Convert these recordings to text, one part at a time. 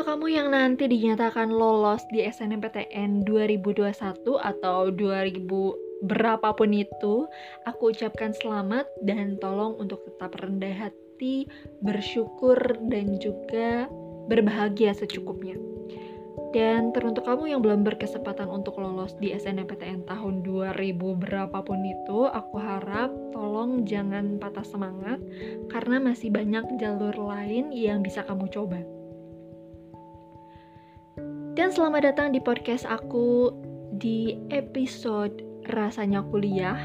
untuk kamu yang nanti dinyatakan lolos di SNMPTN 2021 atau 2000 berapapun itu, aku ucapkan selamat dan tolong untuk tetap rendah hati, bersyukur dan juga berbahagia secukupnya. Dan teruntuk kamu yang belum berkesempatan untuk lolos di SNMPTN tahun 2000 berapapun itu, aku harap tolong jangan patah semangat karena masih banyak jalur lain yang bisa kamu coba. Dan selamat datang di podcast aku di episode Rasanya Kuliah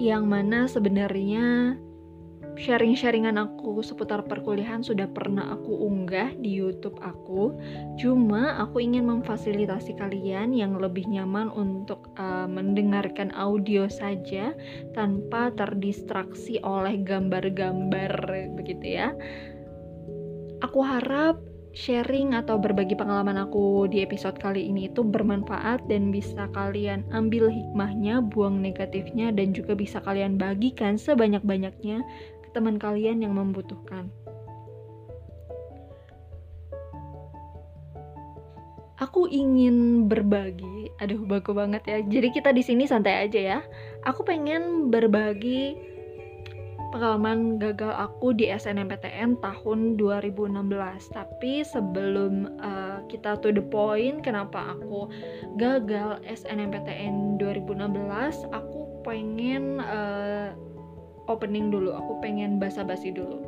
yang mana sebenarnya sharing-sharingan aku seputar perkuliahan sudah pernah aku unggah di YouTube aku. Cuma aku ingin memfasilitasi kalian yang lebih nyaman untuk uh, mendengarkan audio saja tanpa terdistraksi oleh gambar-gambar begitu ya. Aku harap sharing atau berbagi pengalaman aku di episode kali ini itu bermanfaat dan bisa kalian ambil hikmahnya, buang negatifnya, dan juga bisa kalian bagikan sebanyak-banyaknya ke teman kalian yang membutuhkan. Aku ingin berbagi, aduh bagus banget ya. Jadi kita di sini santai aja ya. Aku pengen berbagi pengalaman gagal aku di SNMPTN tahun 2016 tapi sebelum uh, kita to the point kenapa aku gagal SNMPTN 2016 aku pengen uh, opening dulu. Aku pengen basa-basi dulu.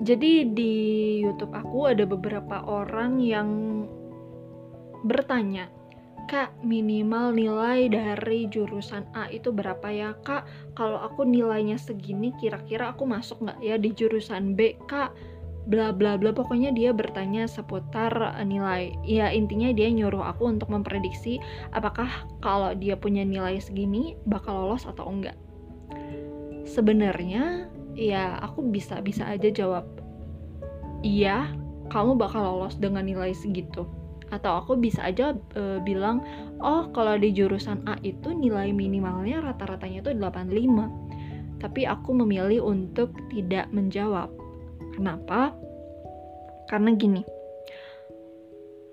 Jadi di YouTube aku ada beberapa orang yang bertanya Kak, minimal nilai dari jurusan A itu berapa ya Kak? Kalau aku nilainya segini, kira-kira aku masuk nggak ya di jurusan B Kak? Bla bla bla, pokoknya dia bertanya seputar eh, nilai. Ya intinya dia nyuruh aku untuk memprediksi apakah kalau dia punya nilai segini bakal lolos atau enggak. Sebenarnya ya aku bisa bisa aja jawab iya, kamu bakal lolos dengan nilai segitu atau aku bisa aja e, bilang oh kalau di jurusan A itu nilai minimalnya rata-ratanya itu 85 tapi aku memilih untuk tidak menjawab. Kenapa? Karena gini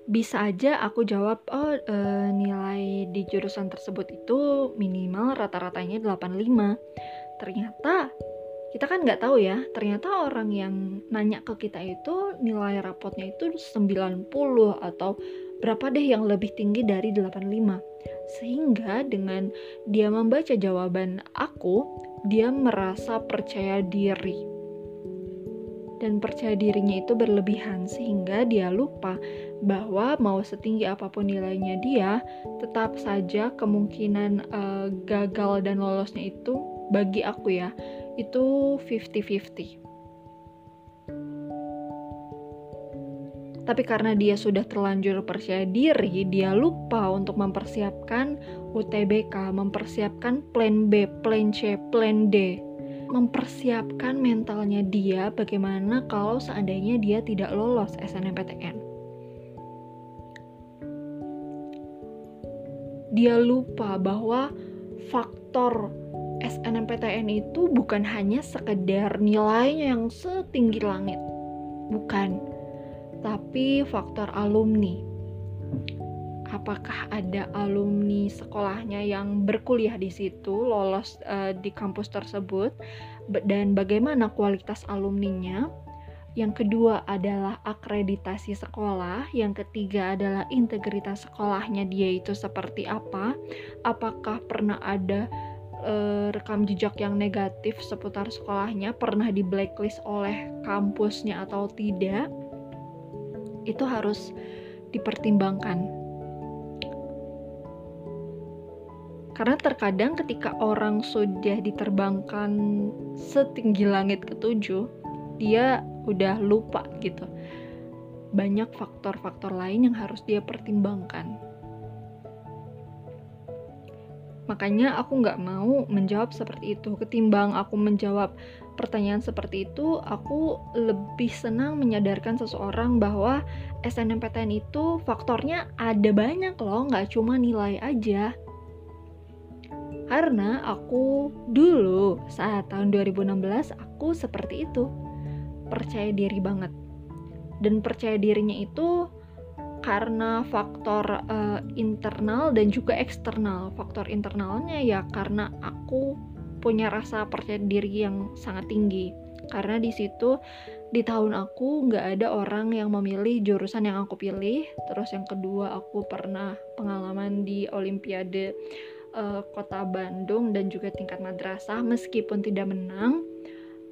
bisa aja aku jawab oh e, nilai di jurusan tersebut itu minimal rata-ratanya 85 ternyata kita kan nggak tahu ya ternyata orang yang nanya ke kita itu nilai rapotnya itu 90 atau berapa deh yang lebih tinggi dari 85 sehingga dengan dia membaca jawaban aku dia merasa percaya diri. Dan percaya dirinya itu berlebihan sehingga dia lupa bahwa mau setinggi apa pun nilainya dia tetap saja kemungkinan uh, gagal dan lolosnya itu bagi aku ya itu 50-50. Tapi karena dia sudah terlanjur percaya diri, dia lupa untuk mempersiapkan UTBK, mempersiapkan plan B, plan C, plan D. Mempersiapkan mentalnya dia bagaimana kalau seandainya dia tidak lolos SNMPTN. Dia lupa bahwa faktor SNMPTN itu bukan hanya sekedar nilainya yang setinggi langit. Bukan. Tapi faktor alumni. Apakah ada alumni sekolahnya yang berkuliah di situ, lolos uh, di kampus tersebut, dan bagaimana kualitas alumninya? Yang kedua adalah akreditasi sekolah, yang ketiga adalah integritas sekolahnya dia itu seperti apa? Apakah pernah ada uh, rekam jejak yang negatif seputar sekolahnya pernah di blacklist oleh kampusnya atau tidak itu harus dipertimbangkan. Karena terkadang ketika orang sudah diterbangkan setinggi langit ketujuh dia udah lupa gitu. Banyak faktor-faktor lain yang harus dia pertimbangkan Makanya aku nggak mau menjawab seperti itu. Ketimbang aku menjawab pertanyaan seperti itu, aku lebih senang menyadarkan seseorang bahwa SNMPTN itu faktornya ada banyak loh, nggak cuma nilai aja. Karena aku dulu saat tahun 2016 aku seperti itu. Percaya diri banget. dan percaya dirinya itu karena faktor uh, internal dan juga eksternal. Faktor internalnya ya karena aku punya rasa percaya diri yang sangat tinggi. Karena di situ di tahun aku nggak ada orang yang memilih jurusan yang aku pilih. Terus yang kedua aku pernah pengalaman di Olimpiade uh, Kota Bandung dan juga tingkat madrasah meskipun tidak menang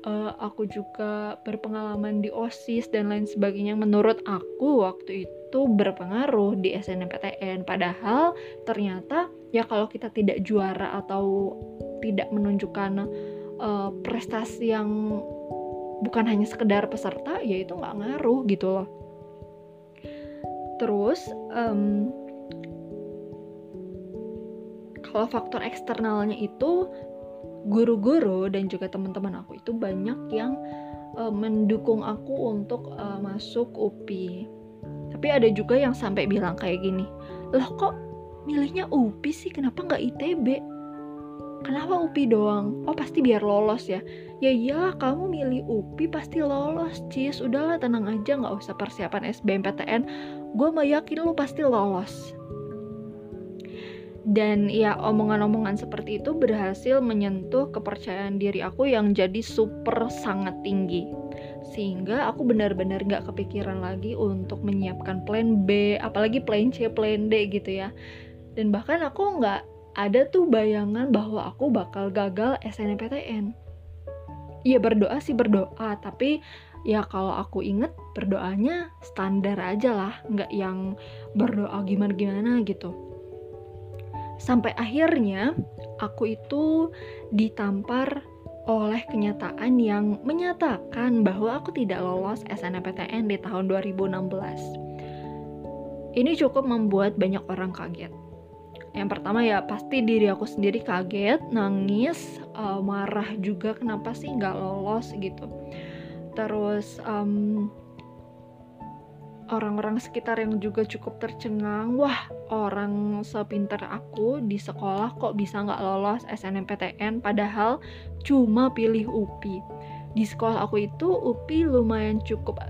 uh, aku juga berpengalaman di OSIS dan lain sebagainya. Menurut aku waktu itu berpengaruh di SNMPTN padahal ternyata ya kalau kita tidak juara atau tidak menunjukkan uh, prestasi yang bukan hanya sekedar peserta ya itu nggak ngaruh gitu loh. Terus um, kalau faktor eksternalnya itu guru-guru dan juga teman-teman aku itu banyak yang uh, mendukung aku untuk uh, masuk UPI. Tapi ada juga yang sampai bilang kayak gini, loh kok milihnya UPI sih, kenapa nggak ITB? Kenapa UPI doang? Oh pasti biar lolos ya. Ya iya, kamu milih UPI pasti lolos, cis. Udahlah tenang aja, nggak usah persiapan SBMPTN. Gue mah yakin lu pasti lolos dan ya omongan-omongan seperti itu berhasil menyentuh kepercayaan diri aku yang jadi super sangat tinggi. Sehingga aku benar-benar gak kepikiran lagi untuk menyiapkan plan B apalagi plan C, plan D gitu ya. Dan bahkan aku nggak ada tuh bayangan bahwa aku bakal gagal SNMPTN Iya berdoa sih berdoa. Tapi ya kalau aku inget berdoanya standar aja lah. Nggak yang berdoa gimana-gimana gitu Sampai akhirnya aku itu ditampar oleh kenyataan yang menyatakan bahwa aku tidak lolos SNMPTN di tahun 2016. Ini cukup membuat banyak orang kaget. Yang pertama ya pasti diri aku sendiri kaget, nangis, uh, marah juga kenapa sih nggak lolos gitu. Terus um, orang-orang sekitar yang juga cukup tercengang. Wah orang sepinter aku di sekolah kok bisa nggak lolos SNMPTN padahal cuma pilih UPI di sekolah aku itu UPI lumayan cukup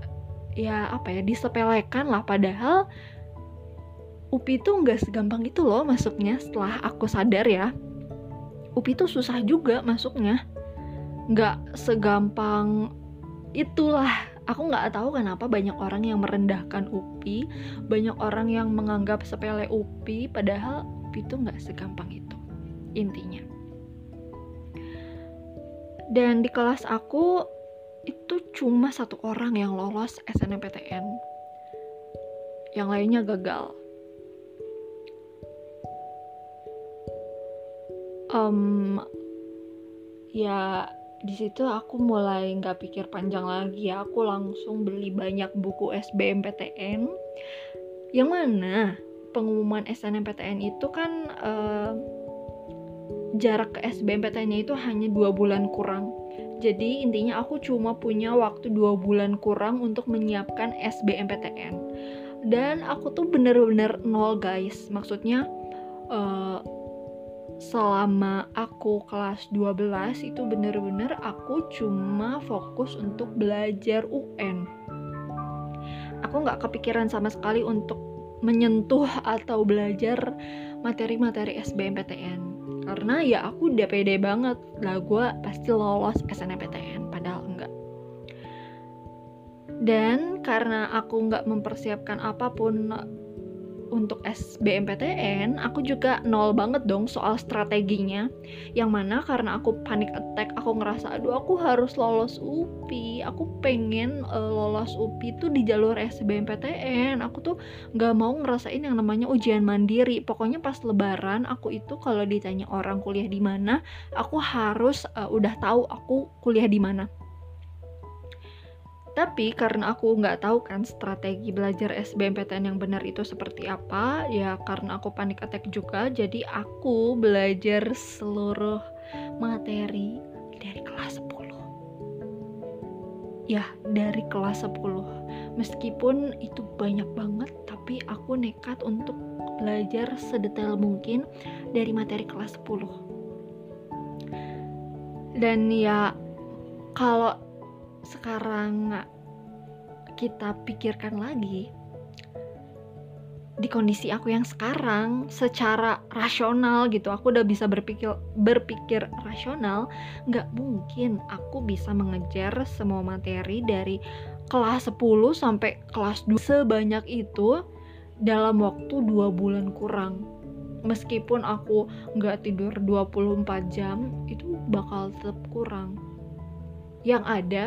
ya apa ya disepelekan lah. Padahal UPI itu nggak segampang itu loh masuknya setelah aku sadar ya. UPI itu susah juga masuknya. Nggak segampang itulah aku nggak tahu kenapa banyak orang yang merendahkan UPI, banyak orang yang menganggap sepele UPI, padahal UPI itu nggak segampang itu intinya. Dan di kelas aku itu cuma satu orang yang lolos SNMPTN, yang lainnya gagal. Um, ya di situ aku mulai nggak pikir panjang lagi ya. Aku langsung beli banyak buku SBMPTN yang mana pengumuman SNMPTN itu kan uh, jarak ke SBMPTN-nya itu hanya dua bulan kurang. Jadi intinya aku cuma punya waktu dua bulan kurang untuk menyiapkan SBMPTN dan aku tuh bener-bener nol guys. Maksudnya selama aku kelas 12 itu bener-bener aku cuma fokus untuk belajar UN aku nggak kepikiran sama sekali untuk menyentuh atau belajar materi-materi SBMPTN karena ya aku udah pede banget. Lah gue pasti lolos SNMPTN padahal enggak. Dan karena aku nggak mempersiapkan apa pun untuk SBMPTN aku juga nol banget dong soal strateginya. Yang mana karena aku panik attack aku ngerasa aduh aku harus lolos UPI aku pengen uh, lolos UPI tuh di jalur SBMPTN aku tuh nggak mau ngerasain yang namanya ujian mandiri. Pokoknya pas lebaran aku itu kalau ditanya orang kuliah di mana aku harus uh, udah tahu aku kuliah di mana tapi karena aku nggak tahu kan strategi belajar SBMPTN yang benar itu seperti apa, ya karena aku panik attack juga, jadi aku belajar seluruh materi dari kelas 10. Ya, dari kelas 10. Meskipun itu banyak banget, tapi aku nekat untuk belajar sedetail mungkin dari materi kelas 10. Dan ya kalau sekarang kita pikirkan lagi di kondisi aku yang sekarang secara rasional gitu aku udah bisa berpikir berpikir rasional nggak mungkin aku bisa mengejar semua materi dari kelas 10 sampai kelas 2 sebanyak itu dalam waktu dua bulan kurang. Meskipun aku nggak tidur 24 jam itu bakal tetap kurang. Yang ada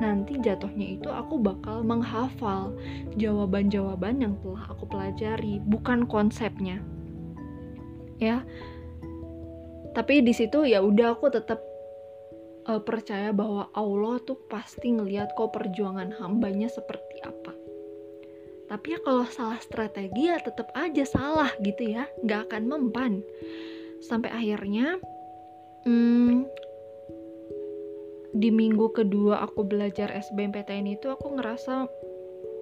nanti jatuhnya itu aku bakal menghafal jawaban-jawaban yang telah aku pelajari, bukan konsepnya. Ya. Tapi di situ ya udah aku tetap uh, percaya bahwa Allah tuh pasti ngelihat kok perjuangan hambanya seperti apa. Tapi ya kalau salah strategi ya tetap aja salah gitu ya, nggak akan mempan. Sampai akhirnya, hmm, di minggu kedua aku belajar SBMPTN itu aku ngerasa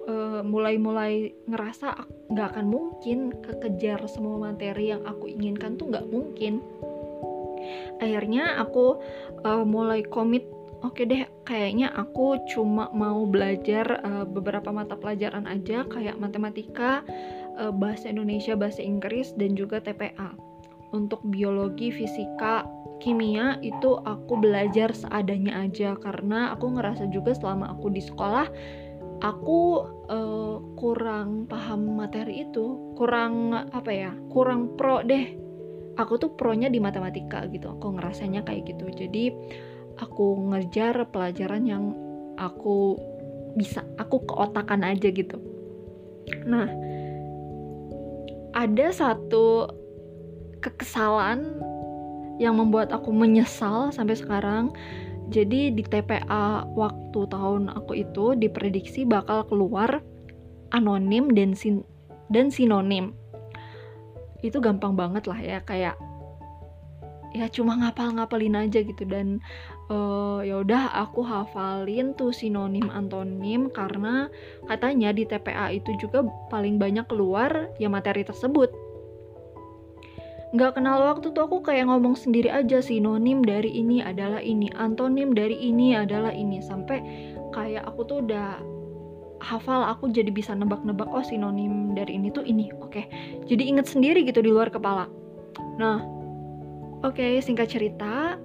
mulai mulai-mulai ngerasa nggak akan mungkin kekejar semua materi yang aku inginkan tuh nggak mungkin. Akhirnya aku uh, mulai komit oke okay deh kayaknya aku cuma mau belajar uh, beberapa mata pelajaran aja kayak matematika uh, bahasa Indonesia bahasa Inggris dan juga TPA untuk biologi fisika kimia itu aku belajar seadanya aja. Karena aku ngerasa juga selama aku di sekolah aku uh, kurang paham materi itu. Kurang apa ya kurang pro deh. Aku tuh pronya di matematika gitu. Aku ngerasanya kayak gitu. Jadi aku ngejar pelajaran yang aku bisa aku keotakan aja gitu. Nah ada satu kekesalan yang membuat aku menyesal sampai sekarang. Jadi di TPA waktu tahun aku itu diprediksi bakal keluar anonim dan sin dan sinonim. Itu gampang banget lah ya kayak ya cuma ngapal-ngapalin aja gitu dan uh, ya udah aku hafalin tuh sinonim antonim karena katanya di TPA itu juga paling banyak keluar ya materi tersebut nggak kenal waktu tuh aku kayak ngomong sendiri aja sinonim dari ini adalah ini antonim dari ini adalah ini sampai kayak aku tuh udah hafal aku jadi bisa nebak-nebak oh sinonim dari ini tuh ini oke okay. jadi inget sendiri gitu di luar kepala nah oke okay, singkat cerita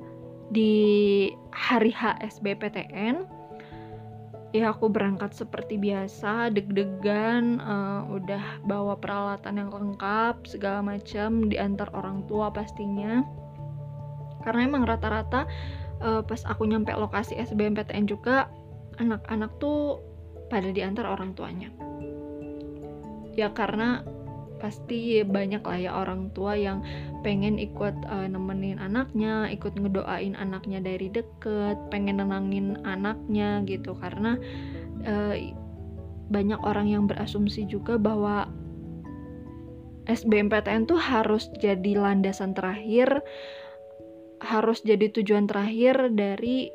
di hari HSBPTN ya aku berangkat seperti biasa deg-degan uh, udah bawa peralatan yang lengkap segala macam diantar orang tua pastinya. Karena emang rata-rata uh, pas aku nyampe lokasi SBMPTN juga anak-anak tuh pada diantar orang tuanya. Ya karena pasti banyak lah ya orang tua yang pengen ikut uh, nemenin anaknya, ikut ngedoain anaknya dari deket, pengen nenangin anaknya gitu. Karena uh, banyak orang yang berasumsi juga bahwa SBMPTN tuh harus jadi landasan terakhir, harus jadi tujuan terakhir dari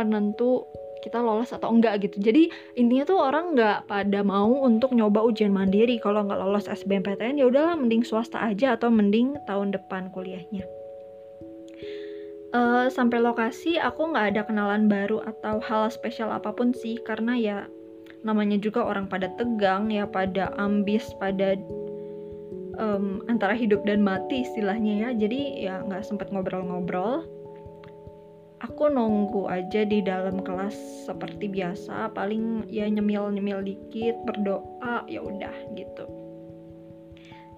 penentu kita lolos atau enggak gitu. Jadi intinya tuh orang nggak pada mau untuk nyoba ujian mandiri. Kalau nggak lolos SBMPTN ya udahlah mending swasta aja atau mending tahun depan kuliahnya. Uh, sampai lokasi aku nggak ada kenalan baru atau hal spesial apa pun sih. Karena ya namanya juga orang pada tegang ya pada ambis pada um, antara hidup dan mati istilahnya ya. Jadi ya nggak sempet ngobrol-ngobrol aku nunggu aja di dalam kelas seperti biasa paling ya nyemil-nyemil dikit berdoa ya udah gitu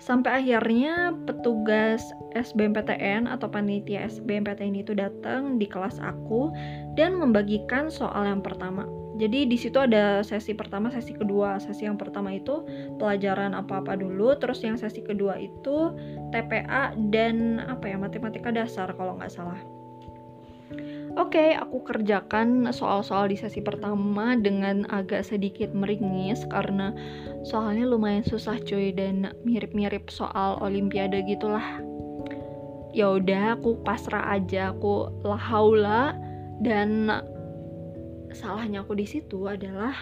sampai akhirnya petugas SBMPTN atau panitia SBMPTN itu datang di kelas aku dan membagikan soal yang pertama jadi di situ ada sesi pertama, sesi kedua. Sesi yang pertama itu pelajaran apa-apa dulu, terus yang sesi kedua itu TPA dan apa ya matematika dasar kalau nggak salah. Oke, okay, aku kerjakan soal-soal di sesi pertama dengan agak sedikit meringis karena soalnya lumayan susah cuy dan mirip-mirip soal olimpiade gitulah. Ya udah, aku pasrah aja, aku lahaula dan salahnya aku di situ adalah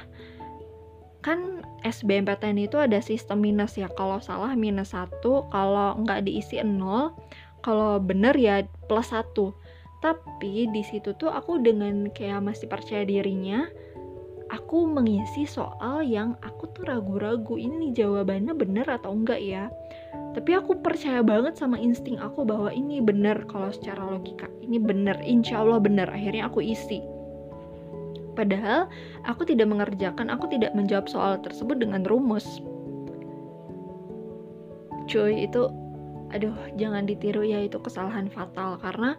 kan SBMPTN itu ada sistem minus ya kalau salah minus satu kalau nggak diisi nol kalau bener ya plus satu tapi di situ tuh aku dengan kayak masih percaya dirinya aku mengisi soal yang aku tuh ragu-ragu ini jawabannya bener atau enggak ya. Tapi aku percaya banget sama insting aku bahwa ini bener kalau secara logika ini bener insya Allah bener akhirnya aku isi. Padahal aku tidak mengerjakan aku tidak menjawab soal tersebut dengan rumus. Cuy itu aduh jangan ditiru ya itu kesalahan fatal. Karena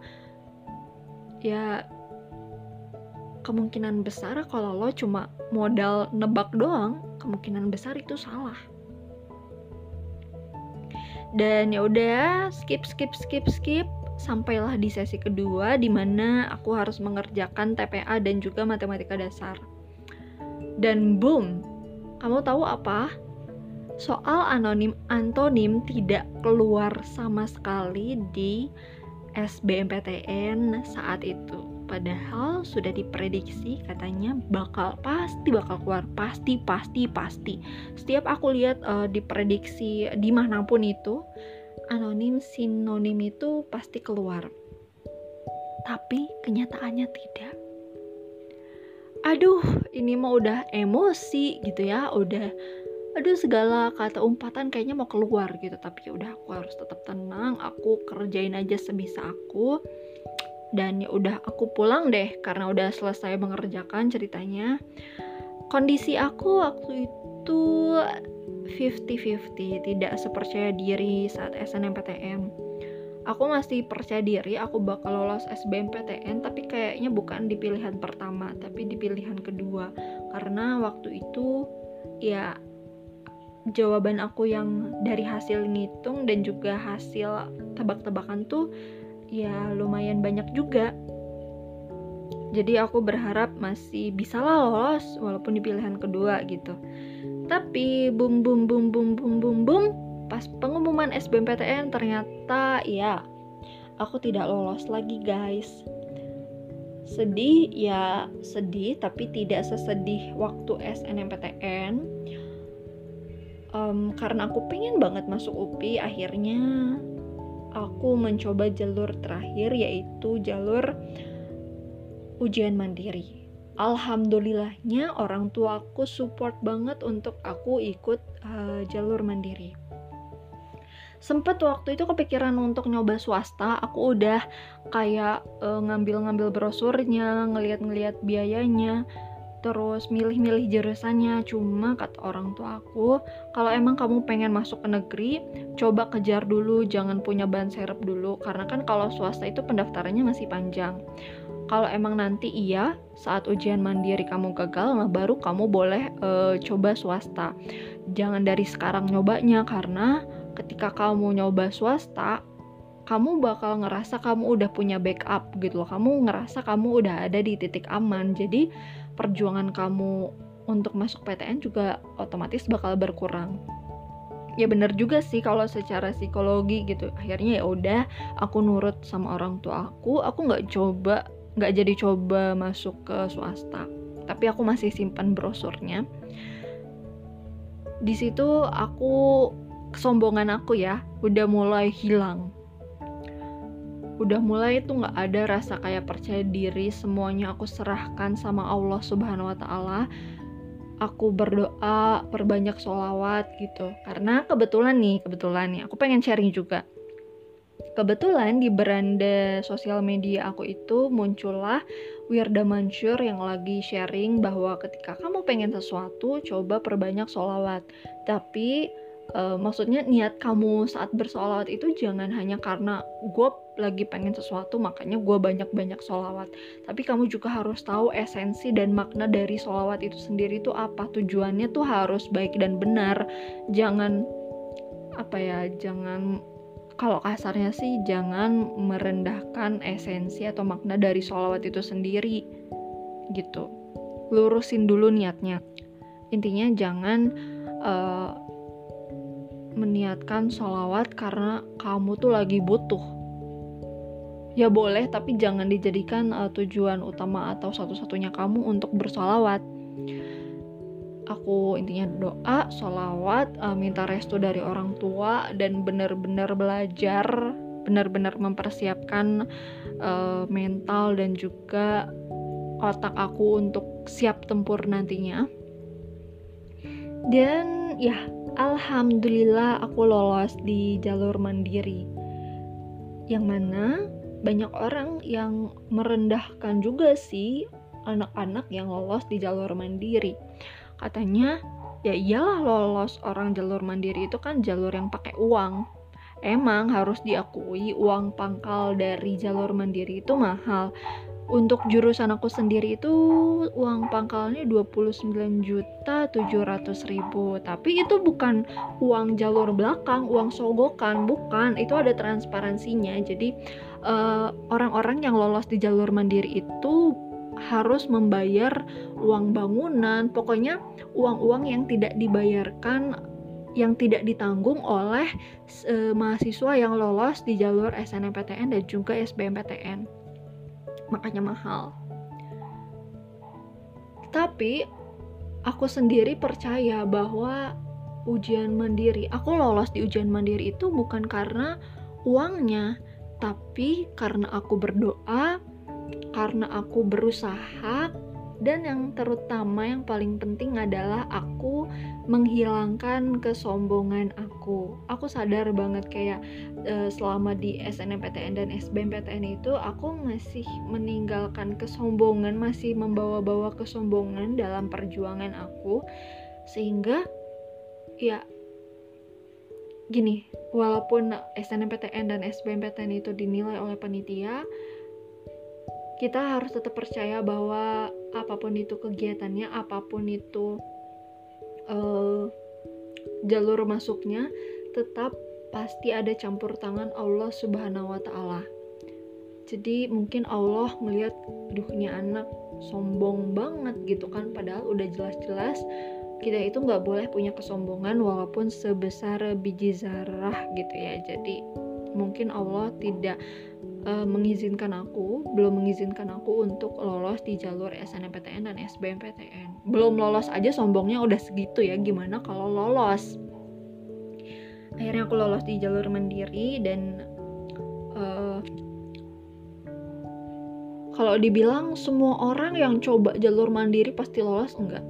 ya kemungkinan besar kalau lo cuma modal nebak doang kemungkinan besar itu salah. Dan ya udah skip skip skip skip. Sampailah di sesi kedua di mana aku harus mengerjakan TPA dan juga matematika dasar. Dan boom kamu tahu apa? Soal anonim antonim tidak keluar sama sekali di SBMPTN saat itu. Padahal sudah diprediksi katanya bakal pasti bakal keluar pasti pasti pasti. Setiap aku lihat uh, diprediksi di mana pun itu anonim sinonim itu pasti keluar. Tapi kenyataannya tidak. Aduh, ini mah udah emosi gitu ya, udah aduh segala kata umpatan kayaknya mau keluar gitu. Tapi ya udah aku harus tetap tenang. Aku kerjain aja sebisa aku. Dan ya udah aku pulang deh. Karena udah selesai mengerjakan ceritanya. Kondisi aku waktu itu 50-50 tidak sepercaya diri saat SNMPTN aku masih percaya diri aku bakal lolos SBMPTN tapi kayaknya bukan di pilihan pertama tapi di pilihan kedua. Karena waktu itu ya jawaban aku yang dari hasil ngitung dan juga hasil tebak-tebakan tuh ya lumayan banyak juga. Jadi aku berharap masih bisa lolos walaupun di pilihan kedua gitu. Tapi boom boom boom boom boom boom boom pas pengumuman SBMPTN ternyata ya aku tidak lolos lagi guys. Sedih ya sedih tapi tidak sesedih waktu SNMPTN um, karena aku pengen banget masuk UPI akhirnya aku mencoba jalur terakhir yaitu jalur ujian mandiri. Alhamdulillahnya orang tua aku support banget untuk aku ikut uh, jalur mandiri. Sempet waktu itu kepikiran untuk nyoba swasta aku udah kayak uh, ngambil-ngambil brosurnya ngeliat-ngeliat biayanya terus milih-milih jurusannya. Cuma kata orang tua aku kalau emang kamu pengen masuk ke negeri coba kejar dulu jangan punya ban serep dulu. Karena kan kalau swasta itu pendaftarannya masih panjang. Kalau emang nanti iya saat ujian mandiri kamu gagal nah baru kamu boleh uh, coba swasta. Jangan dari sekarang nyobanya karena ketika kamu nyoba swasta kamu bakal ngerasa kamu udah punya backup gitu loh. Kamu ngerasa kamu udah ada di titik aman. Jadi perjuangan kamu untuk masuk PTN juga otomatis bakal berkurang. Ya bener juga sih kalau secara psikologi gitu. Akhirnya ya udah aku nurut sama orang tua aku. Aku nggak coba nggak jadi coba masuk ke swasta. Tapi aku masih simpan brosurnya. Di situ aku kesombongan aku ya udah mulai hilang udah mulai tuh nggak ada rasa kayak percaya diri semuanya aku serahkan sama Allah Subhanahu Wa Taala. Aku berdoa perbanyak sholawat gitu. Karena kebetulan nih kebetulan nih aku pengen sharing juga. Kebetulan di beranda sosial media aku itu muncullah Wirda Mansur yang lagi sharing bahwa ketika kamu pengen sesuatu coba perbanyak sholawat. Tapi uh, maksudnya niat kamu saat bersolawat itu jangan hanya karena gue lagi pengen sesuatu makanya gue banyak-banyak solawat tapi kamu juga harus tahu esensi dan makna dari solawat itu sendiri itu apa. Tujuannya tuh harus baik dan benar. Jangan apa ya jangan kalau kasarnya sih jangan merendahkan esensi atau makna dari solawat itu sendiri gitu. Lurusin dulu niatnya. Intinya jangan uh, meniatkan sholawat karena kamu tuh lagi butuh ya boleh tapi jangan dijadikan uh, tujuan utama atau satu-satunya kamu untuk bersolawat aku intinya doa sholawat uh, minta restu dari orang tua dan benar-benar belajar benar-benar mempersiapkan uh, mental dan juga otak aku untuk siap tempur nantinya. Dan ya, alhamdulillah aku lolos di jalur mandiri. Yang mana banyak orang yang merendahkan juga sih anak-anak yang lolos di jalur mandiri. Katanya, ya iyalah lolos orang jalur mandiri itu kan jalur yang pakai uang. Emang harus diakui uang pangkal dari jalur mandiri itu mahal untuk jurusan aku sendiri itu uang pangkalnya 29 juta 700 ribu. Tapi itu bukan uang jalur belakang uang sogokan bukan. Itu ada transparansinya. Jadi eh, orang-orang uh, yang lolos di jalur mandiri itu harus membayar uang bangunan. Pokoknya uang-uang yang tidak dibayarkan yang tidak ditanggung oleh uh, mahasiswa yang lolos di jalur SNMPTN dan juga SBMPTN makanya mahal. Tapi aku sendiri percaya bahwa ujian mandiri, aku lolos di ujian mandiri itu bukan karena uangnya, tapi karena aku berdoa, karena aku berusaha, dan yang terutama yang paling penting adalah aku menghilangkan kesombongan aku. Aku sadar banget kayak uh, selama di SNMPTN dan SBMPTN itu aku masih meninggalkan kesombongan masih membawa-bawa kesombongan dalam perjuangan aku. Sehingga ya gini walaupun SNMPTN dan SBMPTN itu dinilai oleh panitia kita harus tetap percaya bahwa apa pun itu kegiatannya, apa pun itu uh, jalur masuknya, tetap pasti ada campur tangan Allah Subhanahu wa Ta'ala. Jadi, mungkin Allah melihat, duhnya anak sombong banget gitu kan, padahal udah jelas-jelas kita itu nggak boleh punya kesombongan walaupun sebesar biji zarah gitu ya. Jadi, mungkin Allah tidak uh, mengizinkan aku, belum mengizinkan aku untuk lolos di jalur SNMPTN dan SBMPTN. Belum lolos aja sombongnya udah segitu ya, gimana kalau lolos? Akhirnya aku lolos di jalur mandiri dan uh, kalau dibilang semua orang yang coba jalur mandiri pasti lolos enggak.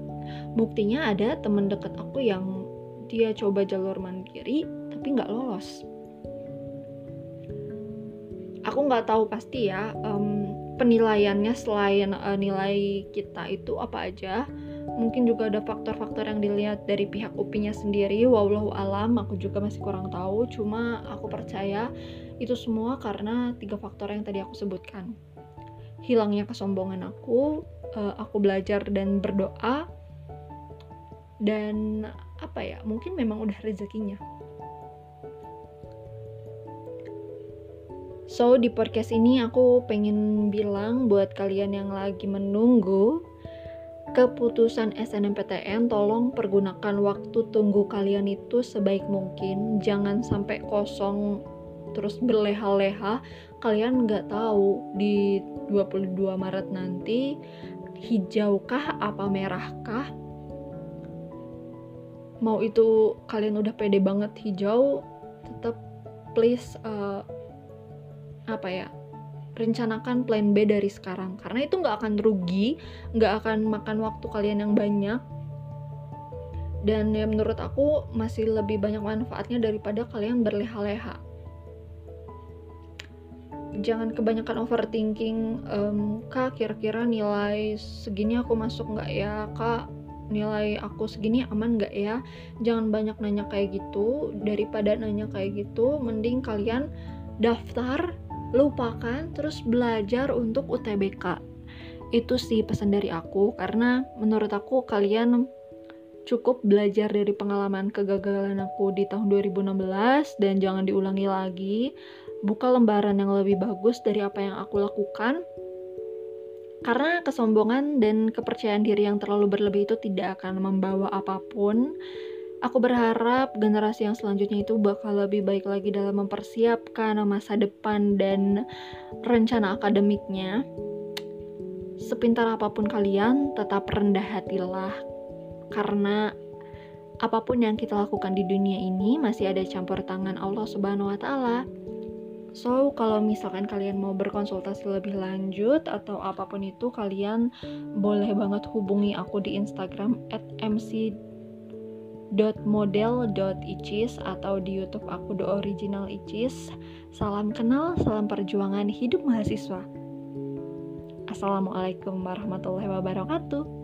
Buktinya ada temen deket aku yang dia coba jalur mandiri tapi nggak lolos aku nggak tahu pasti ya um, penilaiannya selain uh, nilai kita itu apa aja mungkin juga ada faktor-faktor yang dilihat dari pihak upinya sendiri. Wallahu alam aku juga masih kurang tahu. Cuma aku percaya itu semua karena tiga faktor yang tadi aku sebutkan. Hilangnya kesombongan aku uh, aku belajar dan berdoa dan apa ya mungkin memang udah rezekinya So, di podcast ini aku pengen bilang buat kalian yang lagi menunggu keputusan SNMPTN, tolong pergunakan waktu tunggu kalian itu sebaik mungkin. Jangan sampai kosong terus berleha-leha. Kalian nggak tahu di 22 Maret nanti hijaukah apa merahkah. Mau itu kalian udah pede banget hijau, tetap please uh, apa ya rencanakan plan B dari sekarang. Karena itu nggak akan rugi nggak akan makan waktu kalian yang banyak. Dan ya menurut aku masih lebih banyak manfaatnya daripada kalian berleha-leha. Jangan kebanyakan overthinking um, kak kira-kira nilai segini aku masuk nggak ya? Kak nilai aku segini aman nggak ya? Jangan banyak nanya kayak gitu. Daripada nanya kayak gitu mending kalian daftar lupakan terus belajar untuk UTBK itu sih pesan dari aku karena menurut aku kalian cukup belajar dari pengalaman kegagalan aku di tahun 2016 dan jangan diulangi lagi. Buka lembaran yang lebih bagus dari apa yang aku lakukan. Karena kesombongan dan kepercayaan diri yang terlalu berlebih itu tidak akan membawa apa pun Aku berharap generasi yang selanjutnya itu bakal lebih baik lagi dalam mempersiapkan masa depan dan rencana akademiknya. Sepintar apa pun kalian, tetap rendah hatilah. Karena apa pun yang kita lakukan di dunia ini masih ada campur tangan Allah Subhanahu wa taala. So, kalau misalkan kalian mau berkonsultasi lebih lanjut atau apa pun itu, kalian boleh banget hubungi aku di Instagram at mc.model.icis atau di YouTube aku The Original Icis. Salam kenal, salam perjuangan hidup mahasiswa. Assalamualaikum warahmatullahi wabarakatuh.